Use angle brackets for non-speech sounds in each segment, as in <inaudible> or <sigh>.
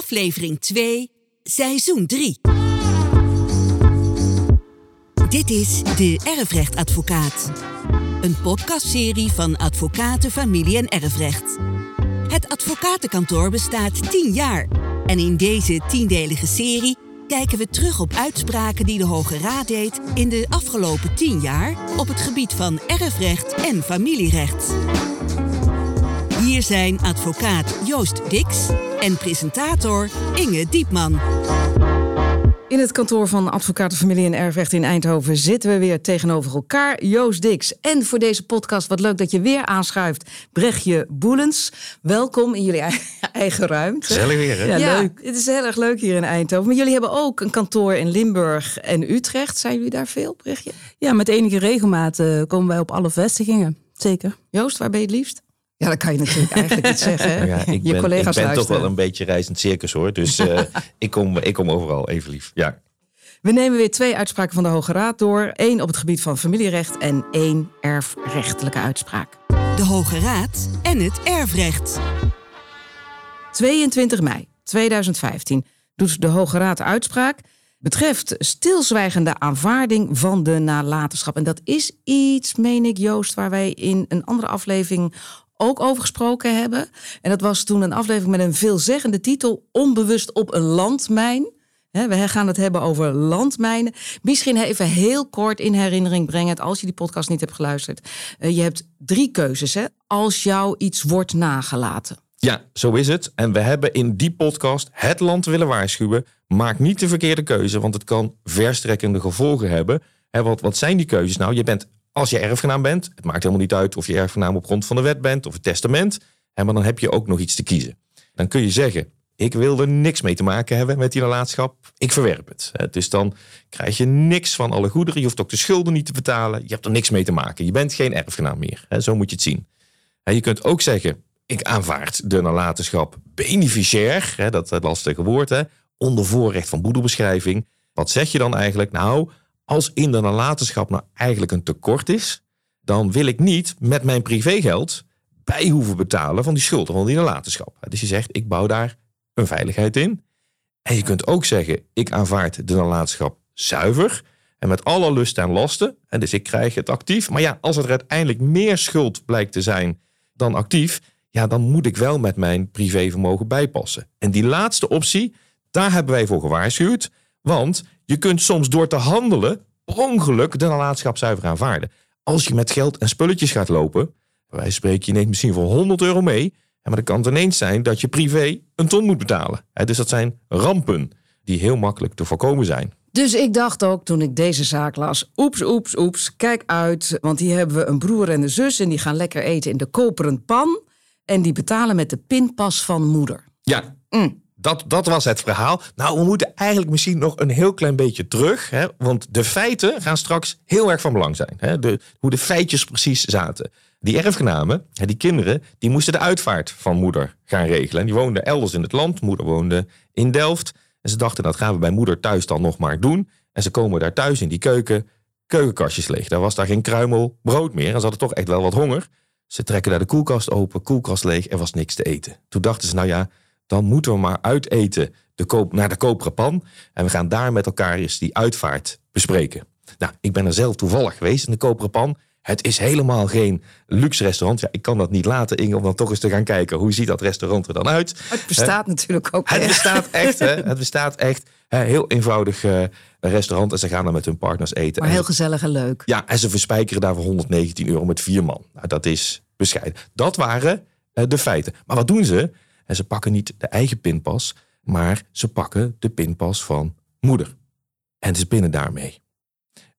aflevering 2, seizoen 3. Dit is De Erfrechtadvocaat. Een podcastserie van Advocaten, Familie en Erfrecht. Het advocatenkantoor bestaat 10 jaar. En in deze tiendelige serie kijken we terug op uitspraken die de Hoge Raad deed in de afgelopen 10 jaar op het gebied van erfrecht en familierecht. Hier zijn advocaat Joost Dix en presentator Inge Diepman. In het kantoor van Advocaten Familie en Erfrecht in Eindhoven zitten we weer tegenover elkaar. Joost Dix. En voor deze podcast, wat leuk dat je weer aanschuift, Brechtje Boelens. Welkom in jullie <laughs> eigen ruimte. Gezellig weer, hè? Ja, leuk. Het is heel erg leuk hier in Eindhoven. Maar jullie hebben ook een kantoor in Limburg en Utrecht. Zijn jullie daar veel, Brechtje? Ja, met enige regelmaat uh, komen wij op alle vestigingen. Zeker. Joost, waar ben je het liefst? Ja, dat kan je natuurlijk eigenlijk niet zeggen. <laughs> Ja, ik je ben, collega's ik ben toch wel een beetje reizend circus hoor. Dus uh, <laughs> ik, kom, ik kom overal even lief. Ja. We nemen weer twee uitspraken van de Hoge Raad door. Eén op het gebied van familierecht en één erfrechtelijke uitspraak. De Hoge Raad en het erfrecht. 22 mei 2015 doet de Hoge Raad uitspraak betreft stilzwijgende aanvaarding van de nalatenschap. En dat is iets, meen ik, Joost, waar wij in een andere aflevering ook over gesproken hebben. En dat was toen een aflevering met een veelzeggende titel: Onbewust op een landmijn. We gaan het hebben over landmijnen. Misschien even heel kort in herinnering brengen, als je die podcast niet hebt geluisterd. Je hebt drie keuzes hè, als jou iets wordt nagelaten. Ja, zo is het. En we hebben in die podcast het land willen waarschuwen. Maak niet de verkeerde keuze, want het kan verstrekkende gevolgen hebben. En wat, wat zijn die keuzes nou? Je bent, als je erfgenaam bent, het maakt helemaal niet uit of je erfgenaam op grond van de wet bent of het testament. Maar dan heb je ook nog iets te kiezen. Dan kun je zeggen, ik wil er niks mee te maken hebben met die nalatenschap. Ik verwerp het. Dus dan krijg je niks van alle goederen. Je hoeft ook de schulden niet te betalen. Je hebt er niks mee te maken. Je bent geen erfgenaam meer. Zo moet je het zien. Je kunt ook zeggen, ik aanvaard de nalatenschap beneficiair. Dat lastige woord. Onder voorrecht van boedelbeschrijving. Wat zeg je dan eigenlijk? Nou, als in de nalatenschap nou eigenlijk een tekort is, dan wil ik niet met mijn privégeld bij hoeven betalen van die schulden van die nalatenschap. Dus je zegt, ik bouw daar een veiligheid in. En je kunt ook zeggen, ik aanvaard de nalatenschap zuiver en met alle lust en lasten. En dus ik krijg het actief. Maar ja, als er uiteindelijk meer schuld blijkt te zijn dan actief, ja, dan moet ik wel met mijn privévermogen bijpassen. En die laatste optie, daar hebben wij voor gewaarschuwd. Want je kunt soms door te handelen per ongeluk de nalatenschap zuiver aanvaarden. Als je met geld en spulletjes gaat lopen, wij spreken, je neemt misschien voor 100 euro mee. Maar dan kan het ineens zijn dat je privé een ton moet betalen. Dus dat zijn rampen die heel makkelijk te voorkomen zijn. Dus ik dacht ook toen ik deze zaak las: oeps, oeps, oeps, kijk uit. Want hier hebben we een broer en een zus en die gaan lekker eten in de koperen pan. En die betalen met de pinpas van moeder. Ja, mm. Dat, dat was het verhaal. Nou, we moeten eigenlijk misschien nog een heel klein beetje terug. Hè, want de feiten gaan straks heel erg van belang zijn. Hè, de, hoe de feitjes precies zaten. Die erfgenamen, die kinderen, die moesten de uitvaart van moeder gaan regelen. En die woonden elders in het land. Moeder woonde in Delft. En ze dachten, dat gaan we bij moeder thuis dan nog maar doen. En ze komen daar thuis in die keuken, keukenkastjes leeg. Daar was daar geen kruimel brood meer. En ze hadden toch echt wel wat honger. Ze trekken daar de koelkast open, koelkast leeg, er was niks te eten. Toen dachten ze, nou ja, dan moeten we maar uiteten de koop, naar de koperen pan. En we gaan daar met elkaar eens die uitvaart bespreken. Nou, ik ben er zelf toevallig geweest in de koperen pan. Het is helemaal geen luxe restaurant. Ja, ik kan dat niet laten, Inge, om dan toch eens te gaan kijken. Hoe ziet dat restaurant er dan uit? Het bestaat He? natuurlijk ook. <laughs> Het bestaat echt, hè? Het bestaat echt. Heel eenvoudig uh, restaurant. En ze gaan dan met hun partners eten. Maar heel gezellig en leuk. Ja, en ze verspijkeren daar voor 119 euro met vier man. Nou, dat is bescheiden. Dat waren uh, de feiten. Maar wat doen ze? En ze pakken niet de eigen pinpas, maar ze pakken de pinpas van moeder. En ze pinnen daarmee.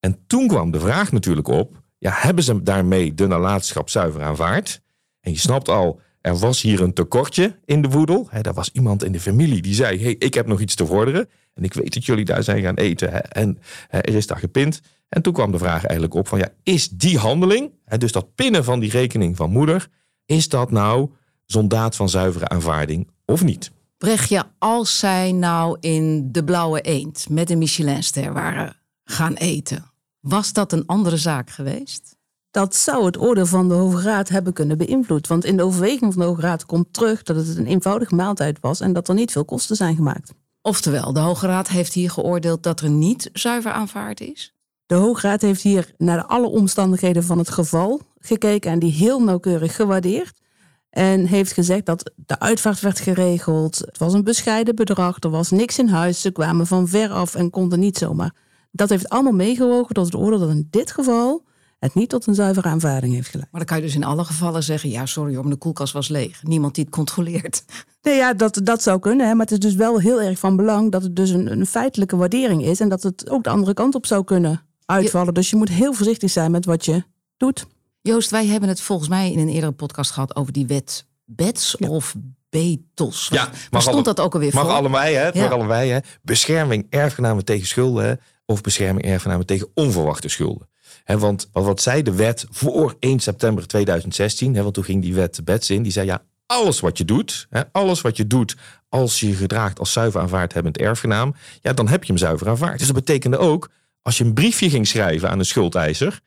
En toen kwam de vraag natuurlijk op ja, hebben ze daarmee de nalatenschap zuiver aanvaard? En je snapt al, er was hier een tekortje in de woedel. He, er was iemand in de familie die zei, hey, ik heb nog iets te vorderen. En ik weet dat jullie daar zijn gaan eten. En er is daar gepind. En toen kwam de vraag eigenlijk op van, ja, is die handeling, dus dat pinnen van die rekening van moeder, is dat nou zo'n daad van zuivere aanvaarding of niet? Brechtje, als zij nou in de Blauwe Eend met een Michelinster waren gaan eten, was dat een andere zaak geweest? Dat zou het oordeel van de Hoge Raad hebben kunnen beïnvloeden. Want in de overweging van de Hoge Raad komt terug dat het een eenvoudige maaltijd was en dat er niet veel kosten zijn gemaakt. Oftewel, de Hoge Raad heeft hier geoordeeld dat er niet zuiver aanvaard is? De Hoge Raad heeft hier naar alle omstandigheden van het geval gekeken en die heel nauwkeurig gewaardeerd. En heeft gezegd dat de uitvaart werd geregeld. Het was een bescheiden bedrag. Er was niks in huis. Ze kwamen van ver af en konden niet zomaar. Dat heeft allemaal meegewogen tot het oordeel dat in dit geval het niet tot een zuivere aanvaarding heeft geleid. Maar dan kan je dus in alle gevallen zeggen: ja, sorry hoor, maar de koelkast was leeg. Niemand die het controleert. Nee, ja, dat, dat zou kunnen. Hè, maar het is dus wel heel erg van belang dat het dus een, een feitelijke waardering is. En dat het ook de andere kant op zou kunnen uitvallen. Dus je moet heel voorzichtig zijn met wat je doet. Joost, wij hebben het volgens mij in een eerdere podcast gehad over die wet BETS of BETOS. Ja, mag stond alle- dat ook alweer Mag voor? allebei, hè? Ja. Mag allebei, hè? Bescherming erfgenamen tegen schulden hè? of bescherming erfgenamen tegen onverwachte schulden. Hè, want wat, zei de wet voor 1 september 2016? Hè, want toen ging die wet BETS in. Die zei ja, alles wat je doet, hè, alles wat je doet als je je gedraagt als zuiver aanvaard hebbend erfgenaam, ja, dan heb je hem zuiver aanvaard. Dus dat betekende ook, als je een briefje ging schrijven aan een schuldeiser,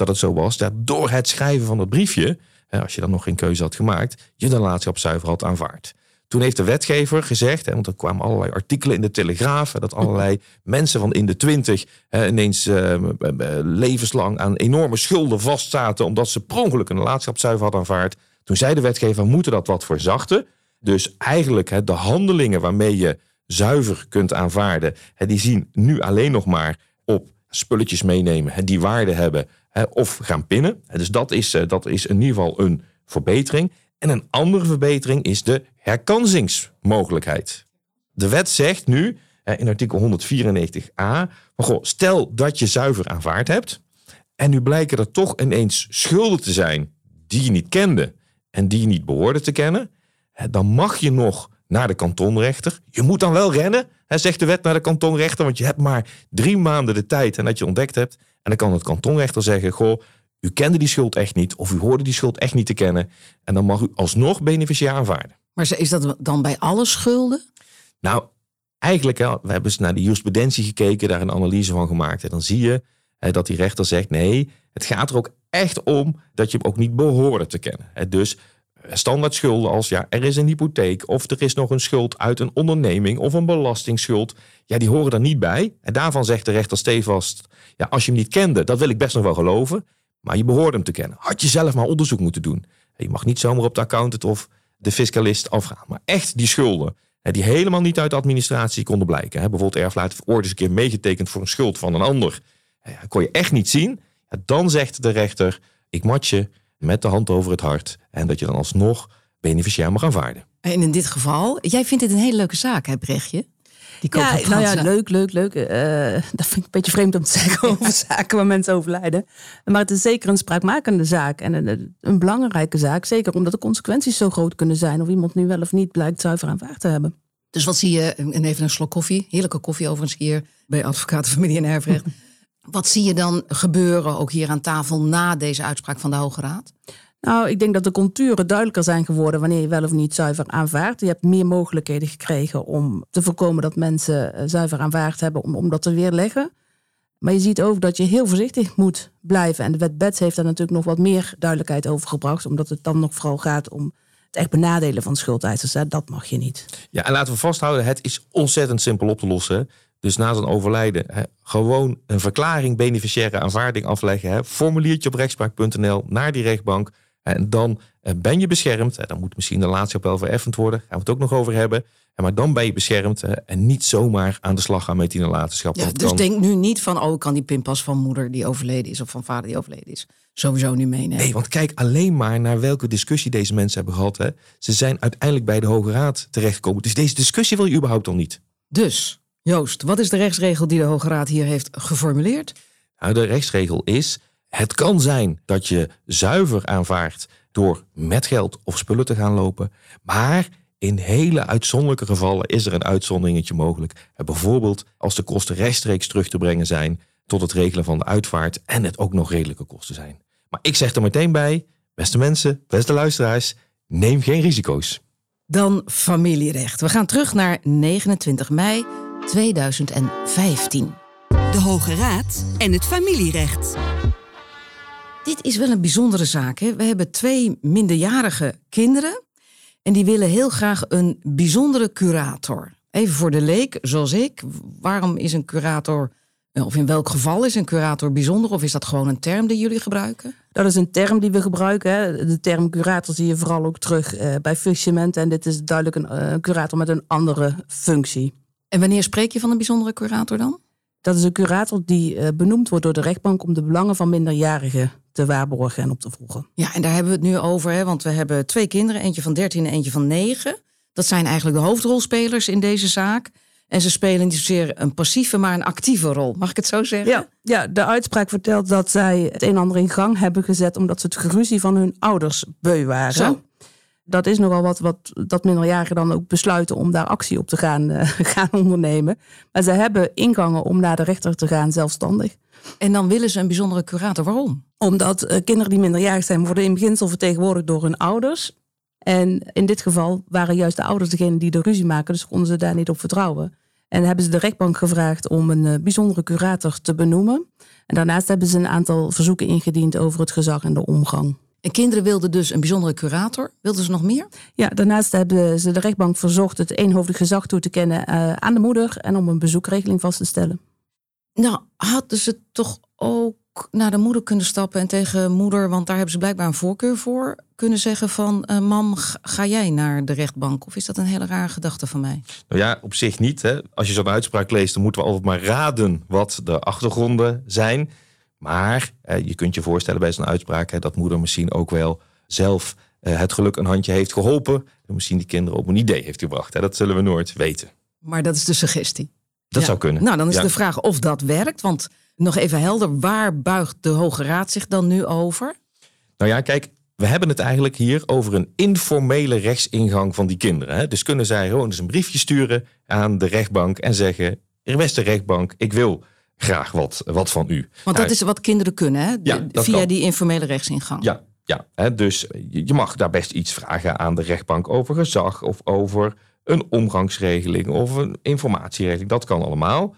dat het zo was dat door het schrijven van dat briefje, hè, als je dan nog geen keuze had gemaakt, je de zuiver had aanvaard. Toen heeft de wetgever gezegd, hè, want er kwamen allerlei artikelen in de Telegraaf, dat allerlei <laughs> mensen van in de twintig hè, ineens eh, eh, eh, levenslang aan enorme schulden vastzaten, omdat ze per ongeluk een zuiver hadden aanvaard. Toen zei de wetgever, we moeten dat wat verzachten. Dus eigenlijk hè, de handelingen waarmee je zuiver kunt aanvaarden, hè, die zien nu alleen nog maar op spulletjes meenemen die waarde hebben hè, of gaan pinnen. Dus dat is, eh, dat is in ieder geval een verbetering. En een andere verbetering is de herkansingsmogelijkheid. De wet zegt nu in artikel 194a, van, goh, stel dat je zuiver aanvaard hebt en nu blijken er toch ineens schulden te zijn die je niet kende en die je niet behoorde te kennen, dan mag je nog naar de kantonrechter. Je moet dan wel rennen, hè, zegt de wet naar de kantonrechter, want je hebt maar drie maanden de tijd en dat je ontdekt hebt. En dan kan het kantonrechter zeggen, goh, u kende die schuld echt niet of u hoorde die schuld echt niet te kennen. En dan mag u alsnog beneficia aanvaarden. Maar is dat dan bij alle schulden? Nou, eigenlijk, hè, we hebben eens naar de jurisprudentie gekeken, daar een analyse van gemaakt. En dan zie je hè, dat die rechter zegt, nee, het gaat er ook echt om dat je hem ook niet behoorde te kennen. Hè, dus standaard schulden als, ja, er is een hypotheek of er is nog een schuld uit een onderneming of een belastingsschuld. Ja, die horen er niet bij. En daarvan zegt de rechter stevast, ja, als je hem niet kende, dat wil ik best nog wel geloven. Maar je behoorde hem te kennen. Had je zelf maar onderzoek moeten doen. Je mag niet zomaar op de accountant of de fiscalist afgaan. Maar echt die schulden, die helemaal niet uit de administratie konden blijken. Bijvoorbeeld heeft ooit eens een keer meegetekend voor een schuld van een ander. Kon je echt niet zien. Dan zegt de rechter, ik mat je met de hand over het hart. En dat je dan alsnog beneficiair mag aanvaarden. En in dit geval, jij vindt dit een hele leuke zaak, hè, Brechtje? Die Ja, nou ja, leuk, leuk, leuk. Eh, dat vind ik een beetje vreemd om te zeggen <laughs> over zaken waar mensen overlijden. Maar het is zeker een spraakmakende zaak en een, een belangrijke zaak. Zeker omdat de consequenties zo groot kunnen zijn of iemand nu wel of niet blijkt zuiver aanvaard te hebben. Dus wat zie je, en even een slok koffie, heerlijke koffie overigens hier bij Advocaten Familie en Erfrecht. <laughs> wat zie je dan gebeuren, ook hier aan tafel, na deze uitspraak van de Hoge Raad? Nou, ik denk dat de contouren duidelijker zijn geworden wanneer je wel of niet zuiver aanvaardt. Je hebt meer mogelijkheden gekregen om te voorkomen dat mensen eh, zuiver aanvaard hebben om, om dat te weerleggen. Maar je ziet ook dat je heel voorzichtig moet blijven. En de wet BETS heeft daar natuurlijk nog wat meer duidelijkheid over gebracht. Omdat het dan nog vooral gaat om het echt benadelen van schuldeisers. Hè. Dat mag je niet. Ja, en laten we vasthouden, het is ontzettend simpel op te lossen. Dus na zijn overlijden, hè, gewoon een verklaring beneficiaire aanvaarding afleggen. Hè. Formuliertje op rechtspraak.nl naar die rechtbank. En dan eh, ben je beschermd. Dan moet misschien de laatste appel vereffend worden. Daar gaan we het ook nog over hebben. Maar dan ben je beschermd en niet zomaar aan de slag gaan met die nalatenschap. Ja, dus denk nu niet van, oh, ik kan die pinpas van moeder die overleden is of van vader die overleden is, sowieso nu meenemen. Nee, want kijk alleen maar naar welke discussie deze mensen hebben gehad. Hè. Ze zijn uiteindelijk bij de Hoge Raad terechtgekomen. Dus deze discussie wil je überhaupt al niet. Dus, Joost, wat is de rechtsregel die de Hoge Raad hier heeft geformuleerd? Nou, de rechtsregel is: het kan zijn dat je zuiver aanvaardt door met geld of spullen te gaan lopen. Maar in hele uitzonderlijke gevallen is er een uitzonderingetje mogelijk. En bijvoorbeeld als de kosten rechtstreeks terug te brengen zijn tot het regelen van de uitvaart en het ook nog redelijke kosten zijn. Maar ik zeg er meteen bij, beste mensen, beste luisteraars, neem geen risico's. Dan familierecht. We gaan terug naar 29 mei 2015. De Hoge Raad en het familierecht. Dit is wel een bijzondere zaak. Hè? We hebben twee minderjarige kinderen. En die willen heel graag een bijzondere curator. Even voor de leek, zoals ik. Waarom is een curator, eh, of in welk geval is een curator bijzonder? Of is dat gewoon een term die jullie gebruiken? Dat is een term die we gebruiken. Hè. De term curator zie je vooral ook terug uh, bij functionementen. En dit is duidelijk een uh, curator met een andere functie. En wanneer spreek je van een bijzondere curator dan? Dat is een curator die uh, benoemd wordt door de rechtbank om de belangen van minderjarigen te waarborgen en op te volgen. Ja, en daar hebben we het nu over, hè, want we hebben twee kinderen, eentje van 13 en eentje van 9. Dat zijn eigenlijk de hoofdrolspelers in deze zaak. En ze spelen niet zozeer een passieve, maar een actieve rol. Mag ik het zo zeggen? Ja, ja de uitspraak vertelt dat zij het een en ander in gang hebben gezet omdat ze het geruzie van hun ouders beu waren. Zo. Dat is nogal wat, wat dat minderjarigen dan ook besluiten om daar actie op te gaan, uh, <laughs> gaan ondernemen. Maar ze hebben ingangen om naar de rechter te gaan zelfstandig. En dan willen ze een bijzondere curator. Waarom? Omdat uh, kinderen die minderjarig zijn worden in beginsel vertegenwoordigd door hun ouders. En in dit geval waren juist de ouders degene die de ruzie maken, dus konden ze daar niet op vertrouwen. En hebben ze de rechtbank gevraagd om een uh, bijzondere curator te benoemen. En daarnaast hebben ze een aantal verzoeken ingediend over het gezag en de omgang. En kinderen wilden dus een bijzondere curator. Wilden ze nog meer? Ja, daarnaast hebben ze de rechtbank verzocht het eenhoofdig gezag toe te kennen uh, aan de moeder en om een bezoekregeling vast te stellen. Nou, hadden ze toch ook naar de moeder kunnen stappen en tegen moeder, want daar hebben ze blijkbaar een voorkeur voor, kunnen zeggen van uh, mam, ga jij naar de rechtbank? Of is dat een hele rare gedachte van mij? Nou ja, op zich niet. Hè. Als je zo'n uitspraak leest, dan moeten we altijd maar raden wat de achtergronden zijn. Maar eh, je kunt je voorstellen bij zo'n uitspraak hè, dat moeder misschien ook wel zelf eh, het geluk een handje heeft geholpen. En misschien die kinderen op een idee heeft gebracht. Hè. Dat zullen we nooit weten. Maar dat is de suggestie. Dat ja. zou kunnen. Nou, dan is ja. de vraag of dat werkt. Want nog even helder, waar buigt de Hoge Raad zich dan nu over? Nou ja, kijk, we hebben het eigenlijk hier over een informele rechtsingang van die kinderen. Hè? Dus kunnen zij gewoon eens een briefje sturen aan de rechtbank en zeggen: Beste rechtbank, ik wil graag wat, wat van u. Want dat is wat kinderen kunnen, hè? Ja, via kan. die informele rechtsingang. Ja, ja hè? dus je mag daar best iets vragen aan de rechtbank over gezag of over een omgangsregeling of een informatieregeling. Dat kan allemaal.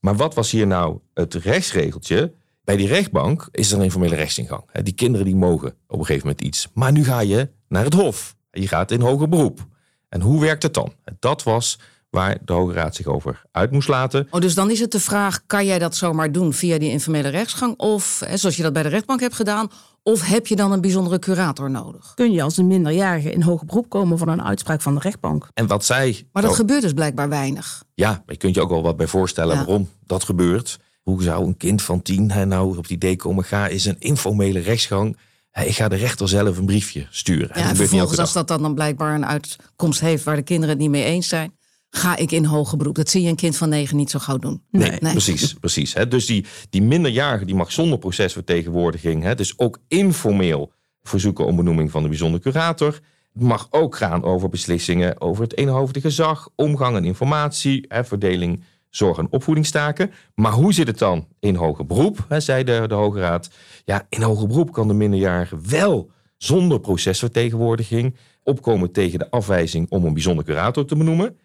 Maar wat was hier nou het rechtsregeltje? Bij die rechtbank is er een informele rechtsingang. Die kinderen die mogen op een gegeven moment iets. Maar nu ga je naar het hof. Je gaat in hoger beroep. En hoe werkt het dan? Dat was waar de Hoge Raad zich over uit moest laten. Oh, dus dan is het de vraag, kan jij dat zomaar doen via die informele rechtsgang? Of, zoals je dat bij de rechtbank hebt gedaan, of heb je dan een bijzondere curator nodig? Kun je als een minderjarige in hoger beroep komen van een uitspraak van de rechtbank? En wat zij... Maar dat gebeurt dus blijkbaar weinig. Ja, maar je kunt je ook wel wat bij voorstellen Ja. waarom dat gebeurt. Hoe zou een kind van tien hè, nou op het idee komen... ga is een informele rechtsgang... Hè, Ik ga de rechter zelf een briefje sturen. Ja, en vervolgens, als dat dan blijkbaar een uitkomst heeft waar de kinderen het niet mee eens zijn, ga ik in hoger beroep. Dat zie je een kind van negen niet zo gauw doen. Nee, precies. precies hè. Dus die, die minderjarige die mag zonder procesvertegenwoordiging... Hè, dus ook informeel verzoeken om benoeming van de bijzonder curator. Het mag ook gaan over beslissingen over het eenhoofdige gezag... omgang en informatie, hè, verdeling, zorg- en opvoedingstaken. Maar hoe zit het dan in hoger beroep, hè, zei de, de Hoge Raad. Ja, in hoger beroep kan de minderjarige wel zonder procesvertegenwoordiging... opkomen tegen de afwijzing om een bijzonder curator te benoemen...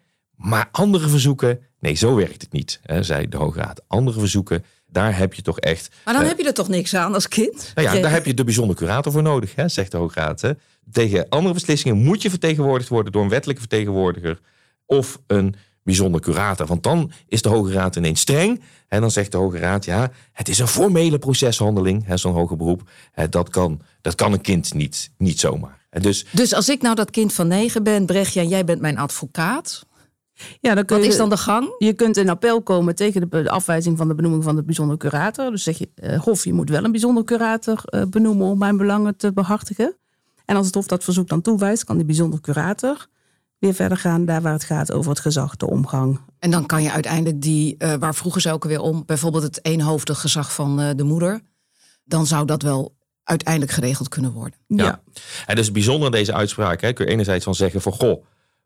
Maar andere verzoeken, nee, zo werkt het niet, hè, zei de Hoge Raad. Andere verzoeken, daar heb je toch echt. Maar dan eh, heb je er toch niks aan als kind? nou ja, daar heb je de bijzonder curator voor nodig, hè, zegt de Hoge Raad. Hè. Tegen andere beslissingen moet je vertegenwoordigd worden door een wettelijke vertegenwoordiger of een bijzonder curator. Want dan is de Hoge Raad ineens streng. En dan zegt de Hoge Raad, ja, het is een formele proceshandeling, zo'n hoger beroep. Hè, dat, kan, dat kan een kind niet, niet zomaar. Dus Dus als ik nou dat kind van negen ben, Brechtje, en jij bent mijn advocaat. Ja, dan kun Wat je, is dan de gang? je kunt in appel komen tegen de afwijzing van de benoeming van de bijzonder curator. Dus zeg je, eh, Hof, je moet wel een bijzonder curator eh, benoemen om mijn belangen te behartigen. En als het Hof dat verzoek dan toewijst, kan die bijzonder curator weer verder gaan daar waar het gaat over het gezag, de omgang. En dan kan je uiteindelijk die, eh, waar vroegen ze ook weer om, bijvoorbeeld het eenhoofdig gezag van eh, de moeder. Dan zou dat wel uiteindelijk geregeld kunnen worden. Ja. En dus bijzonder deze uitspraak, hè, kun je enerzijds van zeggen van goh,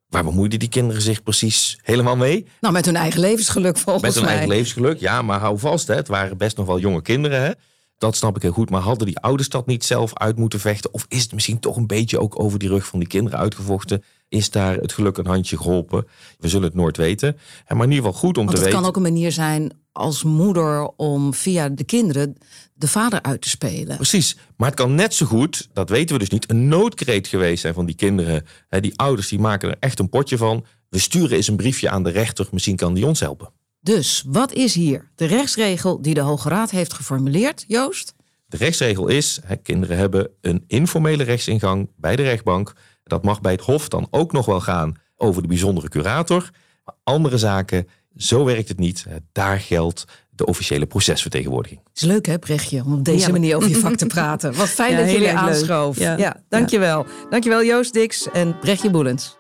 waar bemoeiden die kinderen zich precies helemaal mee? Nou, met hun eigen levensgeluk volgens Met hun mij. eigen levensgeluk, ja, maar hou vast, hè, het waren best nog wel jonge kinderen. Hè. Dat snap ik heel goed. Maar hadden die ouders dat niet zelf uit moeten vechten? Of is het misschien toch een beetje ook over die rug van die kinderen uitgevochten? Is daar het geluk een handje geholpen? We zullen het nooit weten. Maar in ieder geval goed om Want te het weten. kan ook een manier zijn als moeder om via de kinderen de vader uit te spelen. Precies. Maar het kan net zo goed, dat weten we dus niet, een noodkreet geweest zijn van die kinderen. Die ouders die maken er echt een potje van. We sturen eens een briefje aan de rechter. Misschien kan die ons helpen. Dus wat is hier de rechtsregel die de Hoge Raad heeft geformuleerd, Joost? De rechtsregel is, hè, kinderen hebben een informele rechtsingang bij de rechtbank. Dat mag bij het Hof dan ook nog wel gaan over de bijzondere curator. Maar andere zaken, zo werkt het niet. Daar geldt de officiële procesvertegenwoordiging. Is leuk hè, Brechtje, om op deze manier over je vak te praten. Wat fijn Ja, dat weer erg leuk. aanschoof. Ja. Ja. dankjewel. Dankjewel Joost Dix en Brechtje Boelens.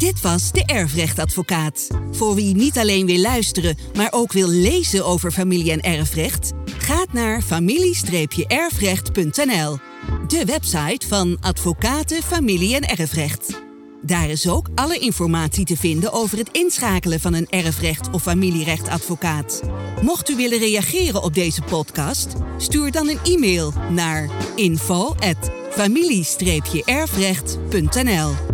Dit was de Erfrechtadvocaat. Voor wie niet alleen wil luisteren, maar ook wil lezen over familie- en erfrecht, gaat naar familie-erfrecht.nl, de website van Advocaten Familie- en Erfrecht. Daar is ook alle informatie te vinden over het inschakelen van een erfrecht- of familierechtadvocaat. Mocht u willen reageren op deze podcast, stuur dan een e-mail naar info@familie-erfrecht.nl.